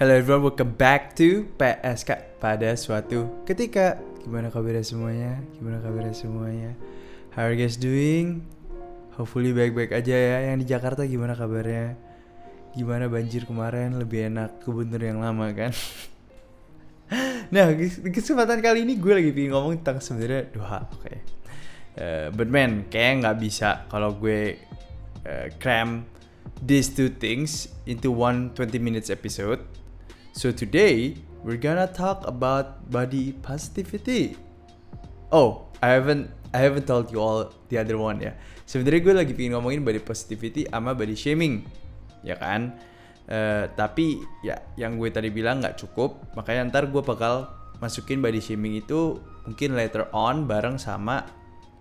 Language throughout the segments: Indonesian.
Hello everyone, welcome back to PSK pada suatu ketika. Gimana kabarnya semuanya? Gimana kabarnya semuanya? How are you guys doing? Hopefully baik-baik aja ya. Yang di Jakarta gimana kabarnya? Gimana banjir kemarin? Lebih enak ke Bunur yang lama kan? nah, kesempatan kali ini gue lagi pengen ngomong tentang sebenarnya doa. Oke. Okay. Uh, but man, kayak nggak bisa kalau gue uh, cram these two things into one 20 minutes episode. So today we're gonna talk about body positivity. Oh, I haven't I haven't told you all the other one ya. Sebenarnya gue lagi pengen ngomongin body positivity sama body shaming, ya kan? Uh, tapi ya yang gue tadi bilang nggak cukup, makanya ntar gue bakal masukin body shaming itu mungkin later on bareng sama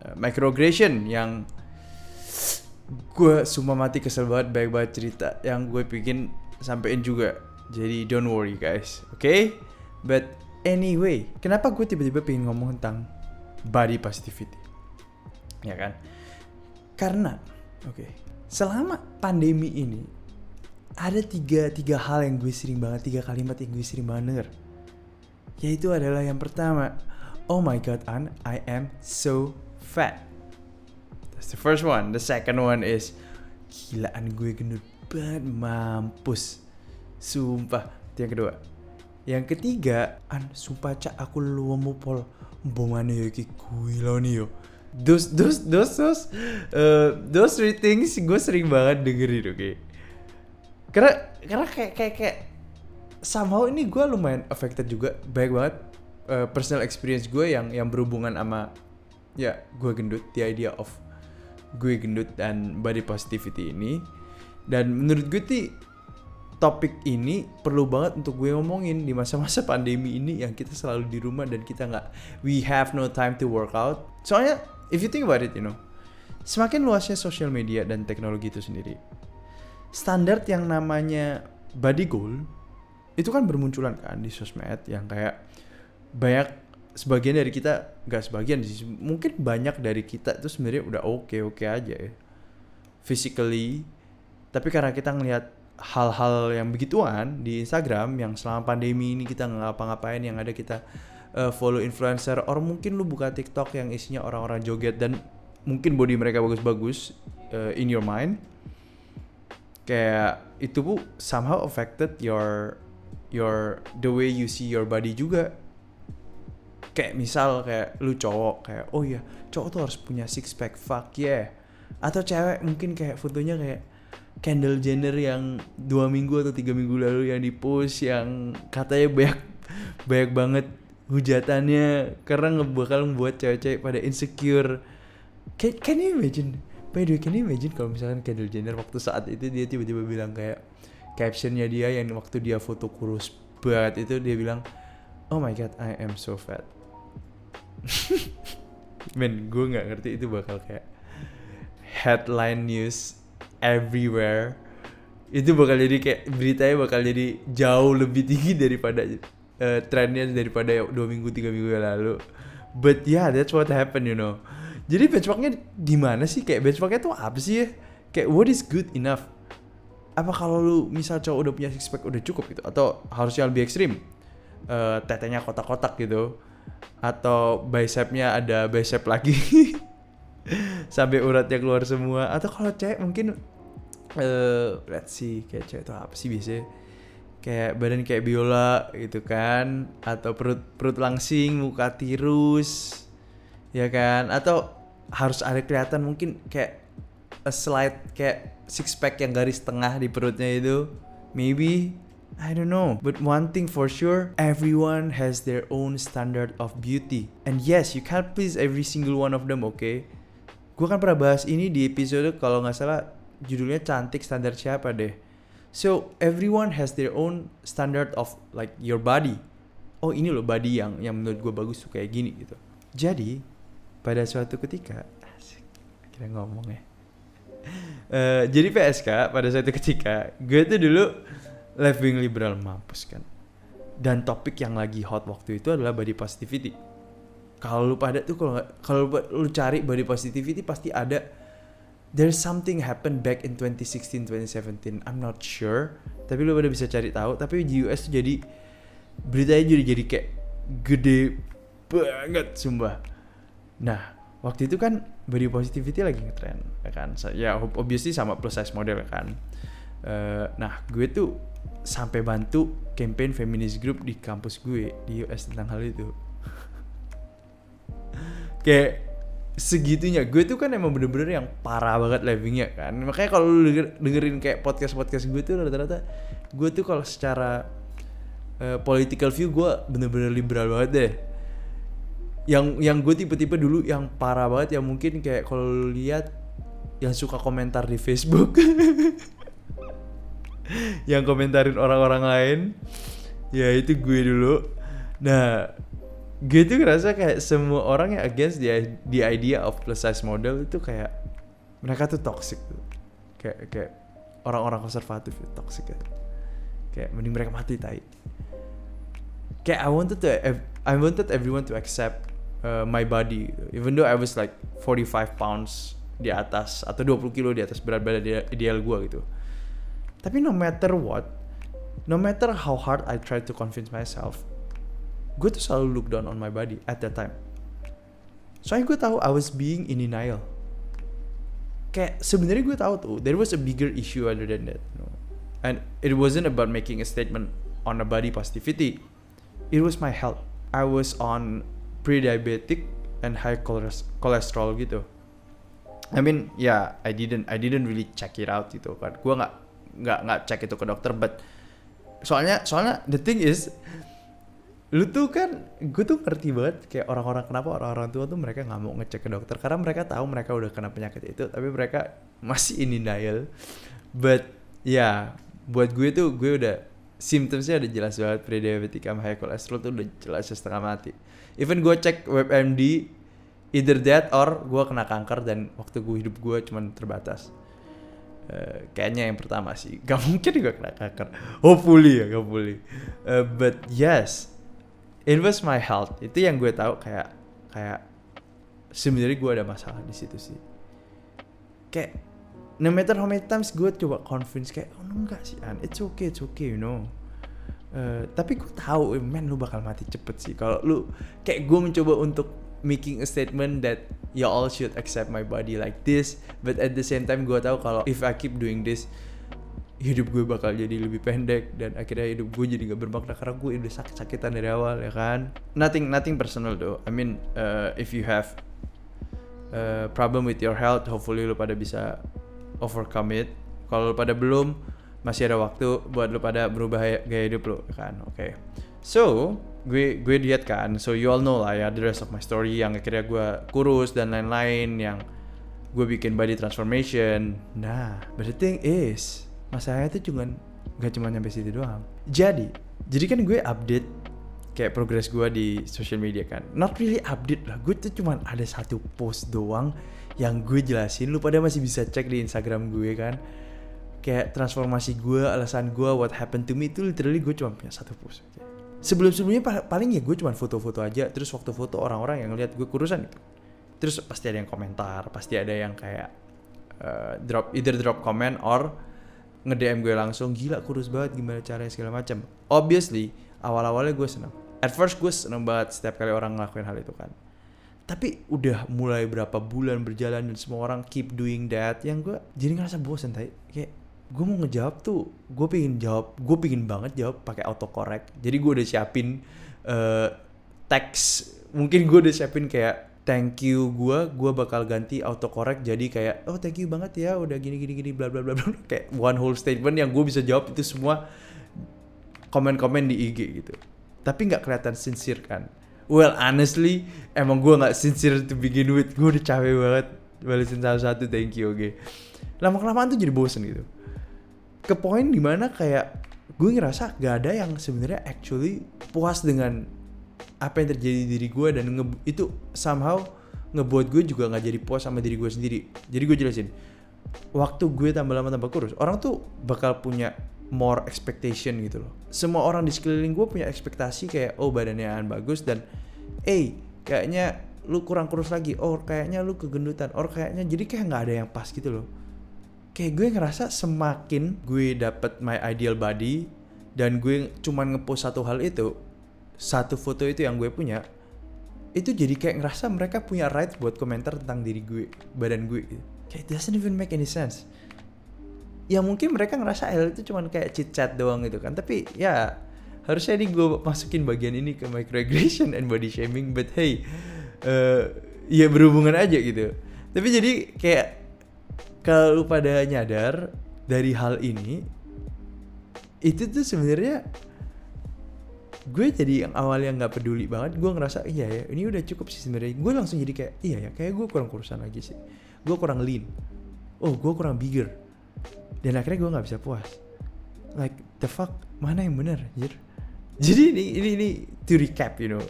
uh, microaggression yang gue sumpah mati kesel banget baik banget cerita yang gue bikin sampein juga jadi don't worry guys, oke? Okay? But anyway, kenapa gue tiba-tiba pengen ngomong tentang body positivity? Ya kan? Karena, oke, okay, selama pandemi ini ada tiga tiga hal yang gue sering banget, tiga kalimat yang gue sering banget denger. Yaitu adalah yang pertama, oh my god, An, I am so fat. That's the first one. The second one is, gilaan gue gendut banget, mampus Sumpah, itu yang kedua. Yang ketiga, an sumpah cak aku lu mau pol bongane yo iki lo nih yo. Those those those those uh, those three things gue sering banget dengerin oke. Okay? Karena karena kayak kayak kayak somehow ini gue lumayan affected juga baik banget uh, personal experience gue yang yang berhubungan sama ya gue gendut the idea of gue gendut dan body positivity ini dan menurut gue sih topik ini perlu banget untuk gue ngomongin di masa-masa pandemi ini yang kita selalu di rumah dan kita nggak we have no time to work out. Soalnya if you think about it, you know, semakin luasnya social media dan teknologi itu sendiri, standar yang namanya body goal itu kan bermunculan kan di sosmed yang kayak banyak sebagian dari kita nggak sebagian sih mungkin banyak dari kita itu sebenarnya udah oke oke aja ya physically tapi karena kita ngelihat hal-hal yang begituan di Instagram yang selama pandemi ini kita nggak ngapa-ngapain yang ada kita uh, follow influencer or mungkin lu buka TikTok yang isinya orang-orang joget dan mungkin body mereka bagus-bagus uh, in your mind kayak itu bu somehow affected your your the way you see your body juga. Kayak misal kayak lu cowok kayak oh iya cowok tuh harus punya six pack fuck yeah. Atau cewek mungkin kayak fotonya kayak Kendall Jenner yang dua minggu atau tiga minggu lalu yang di post yang katanya banyak banyak banget hujatannya karena bakal membuat cewek-cewek pada insecure. Can, can you imagine? By the way, can you imagine kalau misalkan Kendall Jenner waktu saat itu dia tiba-tiba bilang kayak captionnya dia yang waktu dia foto kurus banget itu dia bilang, oh my god, I am so fat. Men, gue nggak ngerti itu bakal kayak headline news everywhere. Itu bakal jadi kayak beritanya bakal jadi jauh lebih tinggi daripada uh, trennya daripada dua minggu tiga minggu yang lalu. But yeah that's what happened you know. Jadi benchmarknya di mana sih? Kayak benchmarknya tuh apa sih? Ya kayak what is good enough? Apa kalau lu misal cowok udah punya six pack udah cukup gitu? Atau harusnya lebih ekstrim? Uh, tetenya kotak-kotak gitu. Atau bicepnya ada bicep lagi sampai uratnya keluar semua atau kalau cewek mungkin uh, let's see kayak cewek itu apa sih biasanya kayak badan kayak biola gitu kan atau perut perut langsing muka tirus ya kan atau harus ada kelihatan mungkin kayak a slide kayak six pack yang garis tengah di perutnya itu maybe I don't know. But one thing for sure, everyone has their own standard of beauty. And yes, you can't please every single one of them, okay? Gue kan pernah bahas ini di episode kalau nggak salah judulnya cantik standar siapa deh. So everyone has their own standard of like your body. Oh ini loh body yang yang menurut gue bagus tuh kayak gini gitu. Jadi pada suatu ketika asik kita ngomong ya. Uh, jadi PSK pada suatu ketika gue tuh dulu left wing liberal mampus kan. Dan topik yang lagi hot waktu itu adalah body positivity kalau lu pada tuh kalau kalau lu cari body positivity pasti ada. There's something happen back in 2016 2017 I'm not sure. Tapi lu pada bisa cari tahu. Tapi di US tuh jadi beritanya jadi jadi kayak gede banget sumpah. Nah waktu itu kan body positivity lagi ngetren ya kan? Ya obviously sama plus size model kan? Uh, nah gue tuh sampai bantu campaign feminist group di kampus gue di US tentang hal itu kayak segitunya. Gue tuh kan emang bener-bener yang parah banget livingnya kan. Makanya kalau denger, dengerin kayak podcast podcast gue tuh rata-rata gue tuh kalau secara uh, political view gue bener-bener liberal banget deh. Yang yang gue tipe-tipe dulu yang parah banget yang mungkin kayak kalau lihat yang suka komentar di Facebook. Yang komentarin orang-orang lain. Ya itu gue dulu. Nah gue tuh ngerasa kayak semua orang yang against the, the idea of plus size model itu kayak mereka tuh toxic tuh. Kayak kayak orang-orang konservatif itu toxic kayak kayak mending mereka mati tai. Kayak I wanted to I wanted everyone to accept uh, my body. Even though I was like 45 pounds di atas atau 20 kilo di atas berat badan ideal gue gitu. Tapi no matter what no matter how hard I try to convince myself gue tuh selalu look down on my body at that time. Soalnya gue tahu I was being in denial. Kayak sebenarnya gue tahu tuh there was a bigger issue other than that you know? and it wasn't about making a statement on a body positivity. It was my health. I was on pre-diabetic and high cholesterol gitu. I mean yeah, I didn't I didn't really check it out gitu kan. Gue nggak nggak nggak cek itu ke dokter but soalnya soalnya the thing is lu tuh kan gue tuh ngerti banget kayak orang-orang kenapa orang-orang tua tuh mereka nggak mau ngecek ke dokter. Karena mereka tahu mereka udah kena penyakit itu tapi mereka masih in denial. But ya yeah, buat gue tuh gue udah symptomsnya udah jelas banget. Pre-diabetic sama high cholesterol tuh udah jelas setengah mati. Even gue cek WebMD either that or gue kena kanker dan waktu gue hidup gue cuman terbatas. Uh, kayaknya yang pertama sih. Gak mungkin gue kena kanker. Hopefully ya hopefully. Uh, but yes it was my health. Itu yang gue tahu kayak kayak sebenarnya gue ada masalah di situ sih. Kayak no matter how many times gue coba convince kayak oh enggak sih an. It's okay it's okay you know. Uh, tapi gue tahu eh, man lu bakal mati cepet sih. Kalau lu kayak gue mencoba untuk making a statement that you all should accept my body like this but at the same time gue tahu kalau if I keep doing this hidup gue bakal jadi lebih pendek dan akhirnya hidup gue jadi gak bermakna karena gue udah sakit-sakitan dari awal ya kan? Nothing nothing personal though. I mean uh, if you have uh, problem with your health hopefully lo pada bisa overcome it. Kalau lo pada belum masih ada waktu buat lo pada berubah gaya hidup lo ya kan? Oke okay. so gue gue diet kan. So you all know lah ya the rest of my story yang akhirnya gue kurus dan lain-lain yang gue bikin body transformation. Nah but the thing is masalahnya itu cuma nggak cuma nyampe situ doang. Jadi jadi kan gue update kayak progres gue di social media kan. Not really update lah gue tuh cuma ada satu post doang yang gue jelasin. Lu pada masih bisa cek di instagram gue kan. Kayak transformasi gue alasan gue what happened to me itu literally gue cuma punya satu post sebelum sebelumnya paling ya gue cuma foto-foto aja terus waktu foto orang-orang yang lihat gue kurusan terus pasti ada yang komentar pasti ada yang kayak uh, drop either drop comment or nge-DM gue langsung gila kurus banget gimana caranya segala macam obviously awal-awalnya gue seneng. At first gue seneng banget setiap kali orang ngelakuin hal itu kan. Tapi udah mulai berapa bulan berjalan dan semua orang keep doing that yang gue jadi ngerasa bosen tadi kayak gue mau ngejawab tuh gue pengen jawab gue pengen banget jawab pakai autocorrect. Jadi gue udah siapin uh, teks. Mungkin gue udah siapin kayak thank you gue gue bakal ganti autocorrect jadi kayak oh thank you banget ya udah gini gini gini bla bla bla bla. Kayak one whole statement yang gue bisa jawab itu semua komen-komen di IG gitu. Tapi nggak kelihatan sincere kan. Well honestly emang gue nggak sincere to begin with. Gue udah capek banget balesin satu-satu thank you oke. Okay. lama kelamaan tuh jadi bosen gitu. Ke poin di mana kayak gue ngerasa gak ada yang sebenarnya actually puas dengan apa yang terjadi di diri gue dan nge itu somehow ngebuat gue juga nggak jadi puas sama diri gue sendiri. Jadi gue jelasin waktu gue tambah lama tambah kurus orang tuh bakal punya more expectation gitu loh. Semua orang di sekeliling gue punya ekspektasi kayak oh badannya bagus dan eh kayaknya lu kurang kurus lagi oh kayaknya lu kegendutan oh kayaknya jadi kayak nggak ada yang pas gitu loh. Kayak gue ngerasa semakin gue dapet my ideal body dan gue cuman ngepost satu hal itu satu foto itu yang gue punya itu jadi kayak ngerasa mereka punya right buat komentar tentang diri gue badan gue gitu. kayak it doesn't even make any sense. Ya mungkin mereka ngerasa L itu cuman kayak chit chat doang gitu kan. Tapi ya harusnya ini gue masukin bagian ini ke microaggression and body shaming but hey uh, ya berhubungan aja gitu. Tapi jadi kayak kalau pada nyadar dari hal ini itu tuh sebenarnya gue jadi yang awalnya nggak peduli banget gue ngerasa iya ya ini udah cukup sih sebenarnya. Gue langsung jadi kayak iya ya kayak gue kurang kurusan lagi sih. Gue kurang lean. Oh gue kurang bigger. Dan akhirnya gue nggak bisa puas. Like the fuck? Mana yang benar anjir? Jadi ini ini ini to recap you know.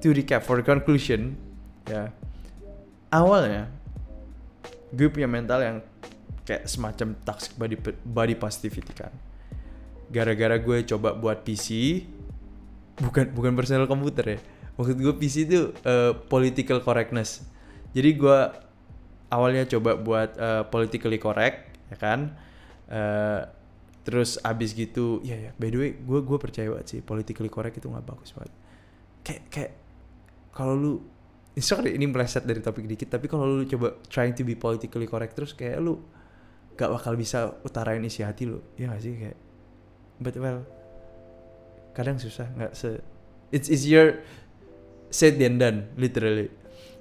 To recap for conclusion ya. Awalnya gue punya mental yang kayak semacam toxic body body positivity kan. Gara-gara gue coba buat PC bukan bukan personal komputer ya. Maksud gue PC itu uh, political correctness. Jadi gue awalnya coba buat uh, politically correct ya kan? Uh, terus abis gitu ya ya by the way gue gue percaya banget sih politically correct itu nggak bagus banget. Kayak kayak kalau lu sorry ini meleset dari topik dikit tapi kalau lu coba trying to be politically correct terus kayak lu gak bakal bisa utarain isi hati lu. Ya gak sih? Kayak but well kadang susah nggak se it's easier said than done literally.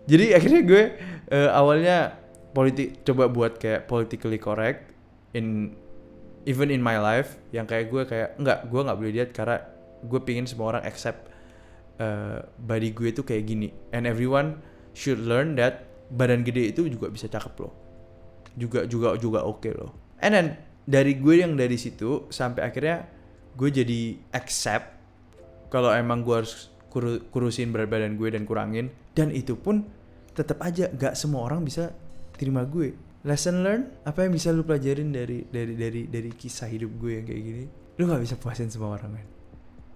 Jadi akhirnya gue uh, awalnya politik coba buat kayak politically correct in even in my life yang kayak gue kayak nggak gue nggak boleh lihat karena gue pingin semua orang accept uh, body gue tuh kayak gini. And everyone should learn that badan gede itu juga bisa cakep loh. Juga juga juga oke okay loh. And then dari gue yang dari situ sampai akhirnya gue jadi accept kalau emang gue harus kur kurusin berat badan gue dan kurangin. Dan itu pun tetap aja gak semua orang bisa terima gue. Lesson learn apa yang bisa lu pelajarin dari dari dari dari kisah hidup gue yang kayak gini? Lu gak bisa puasin semua orang kan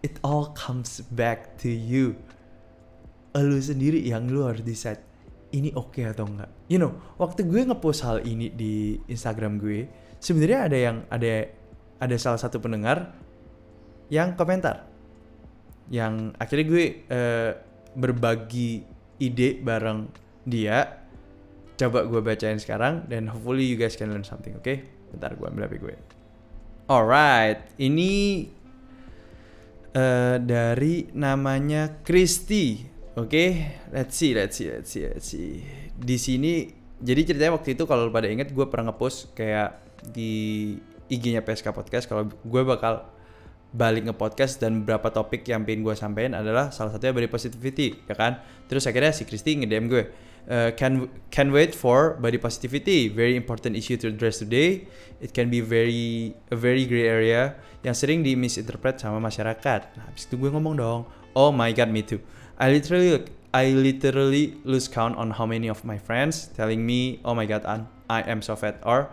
it all comes back to you. Lu sendiri yang lu harus decide ini oke okay atau enggak. You know waktu gue ngepost hal ini di Instagram gue sebenarnya ada yang ada ada salah satu pendengar yang komentar yang akhirnya gue uh, berbagi ide bareng dia coba gue bacain sekarang dan hopefully you guys can learn something oke okay? bentar gue ambil HP gue alright ini uh, dari namanya Christy oke okay? let's see let's see let's see let's see di sini jadi ceritanya waktu itu kalau pada inget gue pernah ngepost kayak di IG-nya PSK Podcast kalau gue bakal balik nge podcast dan beberapa topik yang pengen gue sampaikan adalah salah satunya body positivity ya kan? Terus akhirnya si Kristi nge DM gue uh, can can wait for body positivity? Very important issue to address today. It can be very a very gray area yang sering di misinterpret sama masyarakat. Nah habis itu gue ngomong dong oh my god me too. I literally I literally lose count on how many of my friends telling me oh my god I am so fat or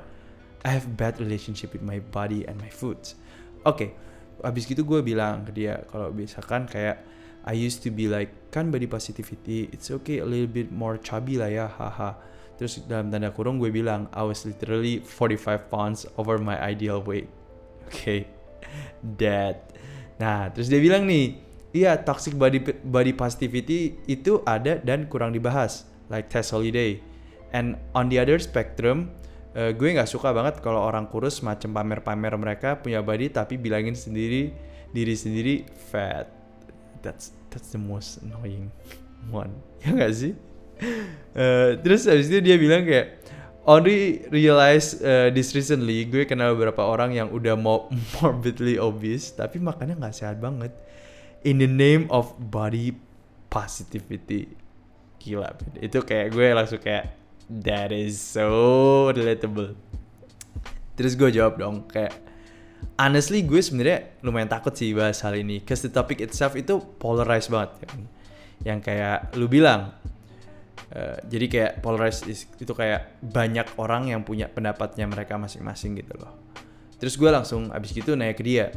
I have bad relationship with my body and my foods. Oke okay abis gitu gue bilang ke dia kalau misalkan kayak I used to be like kan body positivity it's okay a little bit more chubby lah ya haha. Terus dalam tanda kurung gue bilang I was literally 45 pounds over my ideal weight. Oke okay. that nah terus dia bilang nih iya toxic body body positivity itu ada dan kurang dibahas like test holiday. And on the other spectrum uh, gue nggak suka banget kalau orang kurus macam pamer-pamer mereka punya body tapi bilangin sendiri diri sendiri fat. That's that's the most annoying one. Ya nggak sih? Uh, terus habis itu dia bilang kayak only realize uh, this recently gue kenal beberapa orang yang udah mau morbidly obese tapi makannya nggak sehat banget. In the name of body positivity. Gila itu kayak gue langsung kayak That is so relatable. Terus gue jawab dong kayak honestly gue sebenarnya lumayan takut sih bahas hal ini. Cause the topic itself itu polarized banget kan. Yang kayak lu bilang. Uh, jadi kayak polarized itu kayak banyak orang yang punya pendapatnya mereka masing-masing gitu loh. Terus gue langsung abis gitu nanya ke dia.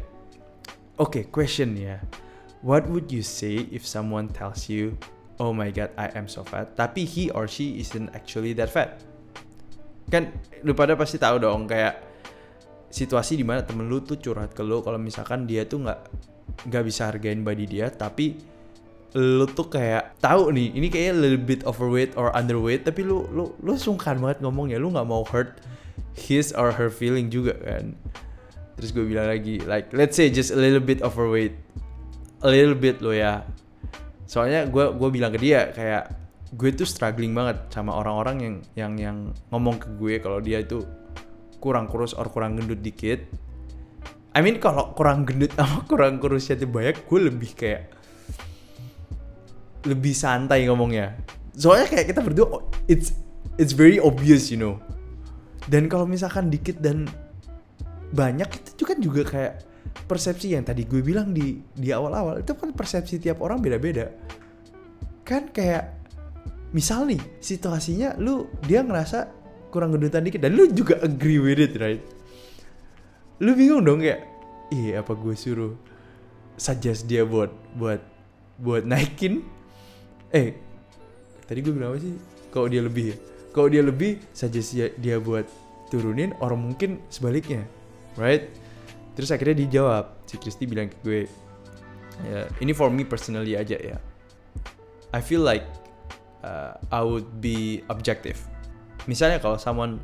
Oke, okay, question ya. What would you say if someone tells you, oh my god I am so fat. Tapi he or she isn't actually that fat. Kan lu pada pasti tahu dong kayak situasi di mana temen lu tuh curhat ke lu kalau misalkan dia tuh nggak nggak bisa hargain body dia tapi lu tuh kayak tahu nih ini kayak little bit overweight or underweight tapi lu lu lu sungkan banget ngomongnya lu nggak mau hurt his or her feeling juga kan. Terus gue bilang lagi like let's say just a little bit overweight a little bit lo ya soalnya gue gue bilang ke dia kayak gue tuh struggling banget sama orang-orang yang yang yang ngomong ke gue kalau dia itu kurang kurus or kurang gendut dikit. I mean kalau kurang gendut sama kurang kurusnya tuh banyak gue lebih kayak lebih santai ngomongnya. Soalnya kayak kita berdua oh, it's it's very obvious you know. Dan kalau misalkan dikit dan banyak itu kan juga kayak persepsi yang tadi gue bilang di di awal-awal itu kan persepsi tiap orang beda-beda. Kan kayak misal nih situasinya lu dia ngerasa kurang gendutan dikit dan lu juga agree with it right? Lu bingung dong kayak iya apa gue suruh suggest dia buat buat buat naikin? Eh tadi gue bilang apa sih? Kalau dia lebih ya kalau dia lebih saja dia, dia buat turunin orang mungkin sebaliknya right terus akhirnya dijawab si Kristi bilang ke gue ya ini for me personally aja ya. I feel like uh, I would be objective. Misalnya kalau someone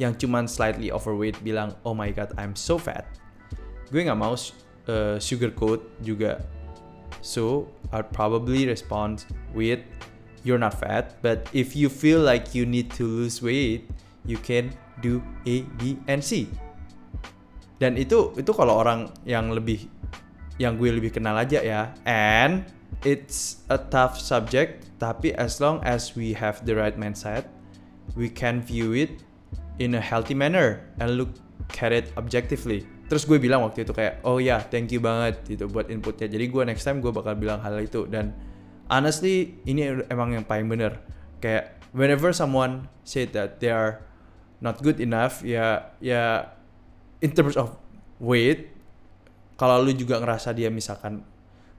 yang cuman slightly overweight bilang oh my god I'm so fat. Gue nggak mau uh, sugarcoat juga. So I'd probably respond with you're not fat, but if you feel like you need to lose weight, you can do A, B, and C. Dan itu itu kalau orang yang lebih yang gue lebih kenal aja ya. And it's a tough subject, tapi as long as we have the right mindset, we can view it in a healthy manner and look at it objectively. Terus gue bilang waktu itu kayak oh ya yeah, thank you banget gitu buat inputnya. Jadi gue next time gue bakal bilang hal itu. Dan honestly ini emang yang paling bener. Kayak whenever someone said that they are not good enough ya ya in terms of weight kalau lu juga ngerasa dia misalkan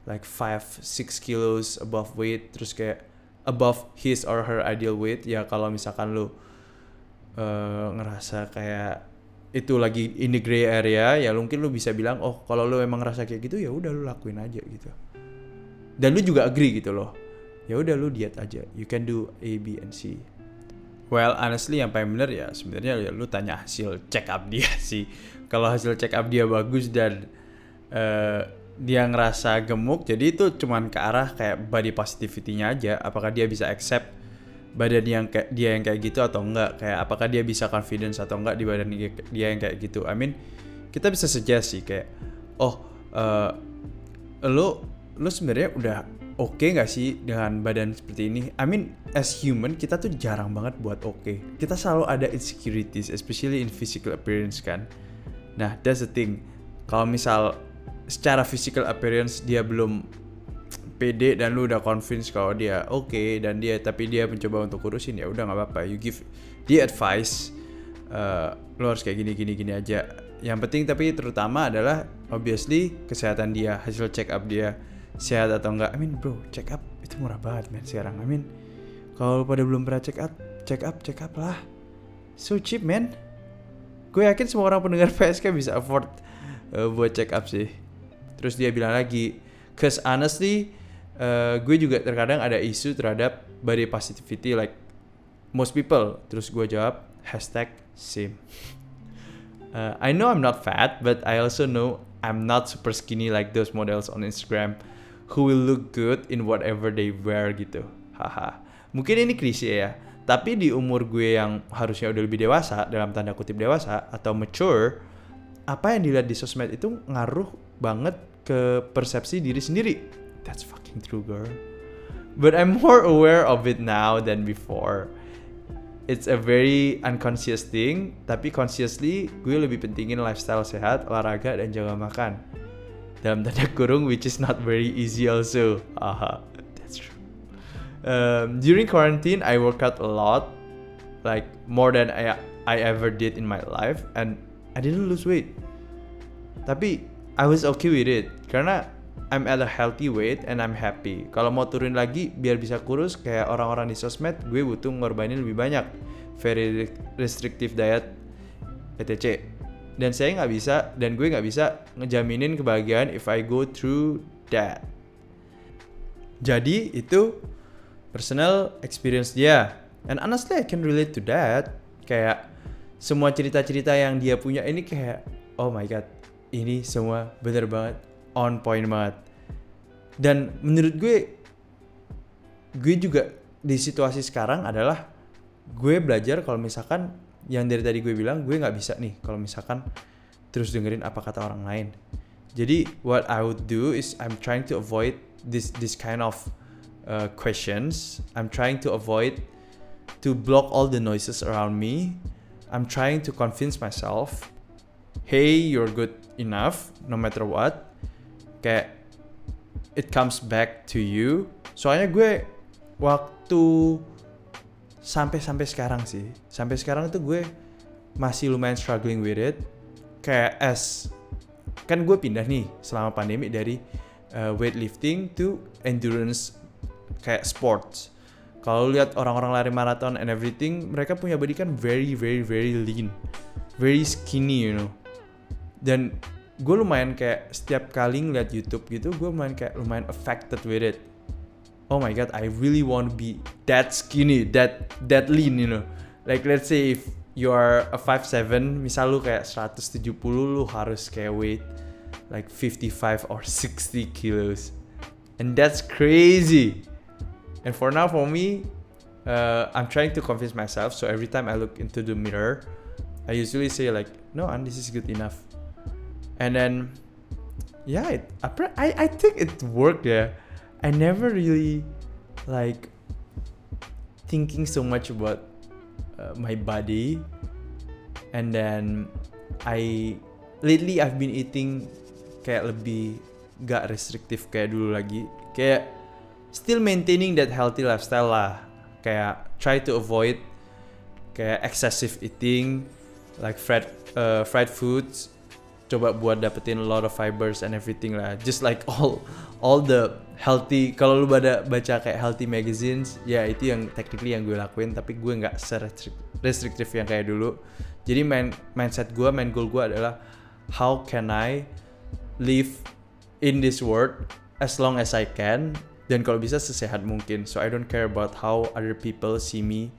like 5 6 kilos above weight terus kayak above his or her ideal weight ya kalau misalkan lu uh, ngerasa kayak itu lagi in the gray area ya mungkin lu bisa bilang oh kalau lu emang ngerasa kayak gitu ya udah lu lakuin aja gitu. Dan lu juga agree gitu loh. Ya udah lu diet aja. You can do A B and C well honestly yang paling bener ya sebenarnya ya lu tanya hasil check up dia sih. Kalau hasil check up dia bagus dan uh, dia ngerasa gemuk jadi itu cuman ke arah kayak body positivity-nya aja. Apakah dia bisa accept badan yang kayak dia yang kayak gitu atau enggak? Kayak apakah dia bisa confidence atau enggak di badan dia yang kayak gitu? I mean kita bisa suggest sih kayak oh uh, lo lo sebenarnya udah oke okay gak sih dengan badan seperti ini? I mean as human kita tuh jarang banget buat oke. Okay. kita selalu ada insecurities especially in physical appearance kan? Nah that's the thing. Kalau misal secara physical appearance dia belum pede dan lu udah convince kalau dia oke okay, dan dia tapi dia mencoba untuk kurusin ya udah nggak apa-apa. You give dia advice uh, lu harus kayak gini gini gini aja. Yang penting tapi terutama adalah obviously kesehatan dia hasil check up dia sehat atau enggak I mean bro check up itu murah banget men sekarang. I mean kalau pada belum pernah check up check up check up lah. So cheap man gue yakin semua orang pendengar PSK bisa afford uh, buat check up sih. Terus dia bilang lagi cause honestly uh, gue juga terkadang ada isu terhadap body positivity like most people terus gue jawab hashtag same. Uh, I know I'm not fat but I also know I'm not super skinny like those models on Instagram who will look good in whatever they wear gitu haha mungkin ini klise ya tapi di umur gue yang harusnya udah lebih dewasa dalam tanda kutip dewasa atau mature apa yang dilihat di sosmed itu ngaruh banget ke persepsi diri sendiri that's fucking true, girl. But I'm more aware of it now than before. It's a very unconscious thing, tapi consciously gue lebih pentingin lifestyle sehat, olahraga, dan jaga makan. Dalam tanda kurung, which is not very easy also. Aha, that's true. Um, during quarantine, I work out a lot, like more than I, I ever did in my life, and I didn't lose weight. Tapi I was okay with it, karena I'm at a healthy weight and I'm happy. Kalau mau turun lagi biar bisa kurus kayak orang-orang di sosmed, gue butuh ngorbanin lebih banyak. Very restrictive diet, etc. Dan saya nggak bisa dan gue nggak bisa ngejaminin kebahagiaan if I go through that. Jadi itu personal experience dia. And honestly I can relate to that. Kayak semua cerita-cerita yang dia punya ini kayak oh my god, ini semua bener banget on point banget. Dan menurut gue gue juga di situasi sekarang adalah gue belajar kalau misalkan yang dari tadi gue bilang gue nggak bisa nih kalau misalkan terus dengerin apa kata orang lain. Jadi what I would do is I'm trying to avoid this this kind of uh, questions. I'm trying to avoid to block all the noises around me. I'm trying to convince myself, hey, you're good enough no matter what. Kayak it comes back to you. Soalnya gue waktu sampai sampai sekarang sih, sampai sekarang itu gue masih lumayan struggling with it. Kayak as kan gue pindah nih selama pandemi dari uh, weightlifting to endurance kayak sports. Kalau lihat orang-orang lari maraton and everything mereka punya body kan very very very lean very skinny you know. Dan gue lumayan kayak setiap kali ngeliat YouTube gitu gue lumayan kayak lumayan affected with it oh my god I really want to be that skinny that that lean you know like let's say if you are a 5'7 misal lu kayak 170 lu harus kayak weight like 55 or 60 kilos and that's crazy And for now, for me, uh, I'm trying to convince myself. So every time I look into the mirror, I usually say like, "No, and this is good enough." And then, yeah, it, I I think it worked. Yeah, I never really like thinking so much about uh, my body, and then I lately I've been eating kayak lebih gak restriktif kayak dulu lagi. Kayak still maintaining that healthy lifestyle lah. Kayak try to avoid kayak excessive eating like fried uh, fried foods coba buat dapetin a lot of fibers and everything lah. Just like all all the healthy kalau lu pada baca kayak healthy magazines ya itu yang technically yang gue lakuin tapi gue nggak restriktif yang kayak dulu. Jadi main mindset gue main goal gue adalah how can I live in this world as long as I can dan kalau bisa sesehat mungkin. So I don't care about how other people see me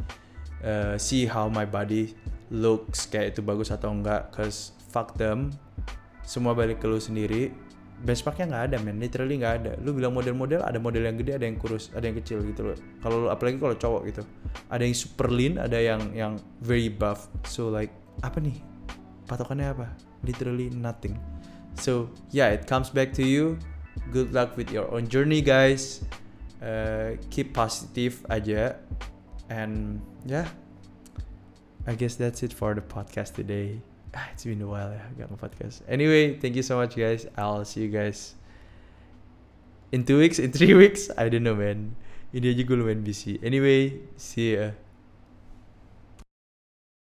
uh, see how my body looks kayak itu bagus atau enggak cause fuck them. Semua balik ke lu sendiri. Benchmarknya nggak ada men. Literally nggak ada. Lu bilang model-model ada model yang gede ada yang kurus ada yang kecil gitu loh. Kalau apalagi kalau cowok gitu. Ada yang super lean ada yang yang very buff. So like apa nih? Patokannya apa? Literally nothing. So yeah it comes back to you. Good luck with your own journey guys. Uh, keep positive aja. And yeah I guess that's it for the podcast today. Ah, it's been a while ya gak podcast. Anyway thank you so much guys. I'll see you guys in two weeks in three weeks. I don't know man. Ini aja gue lumayan busy. Anyway see ya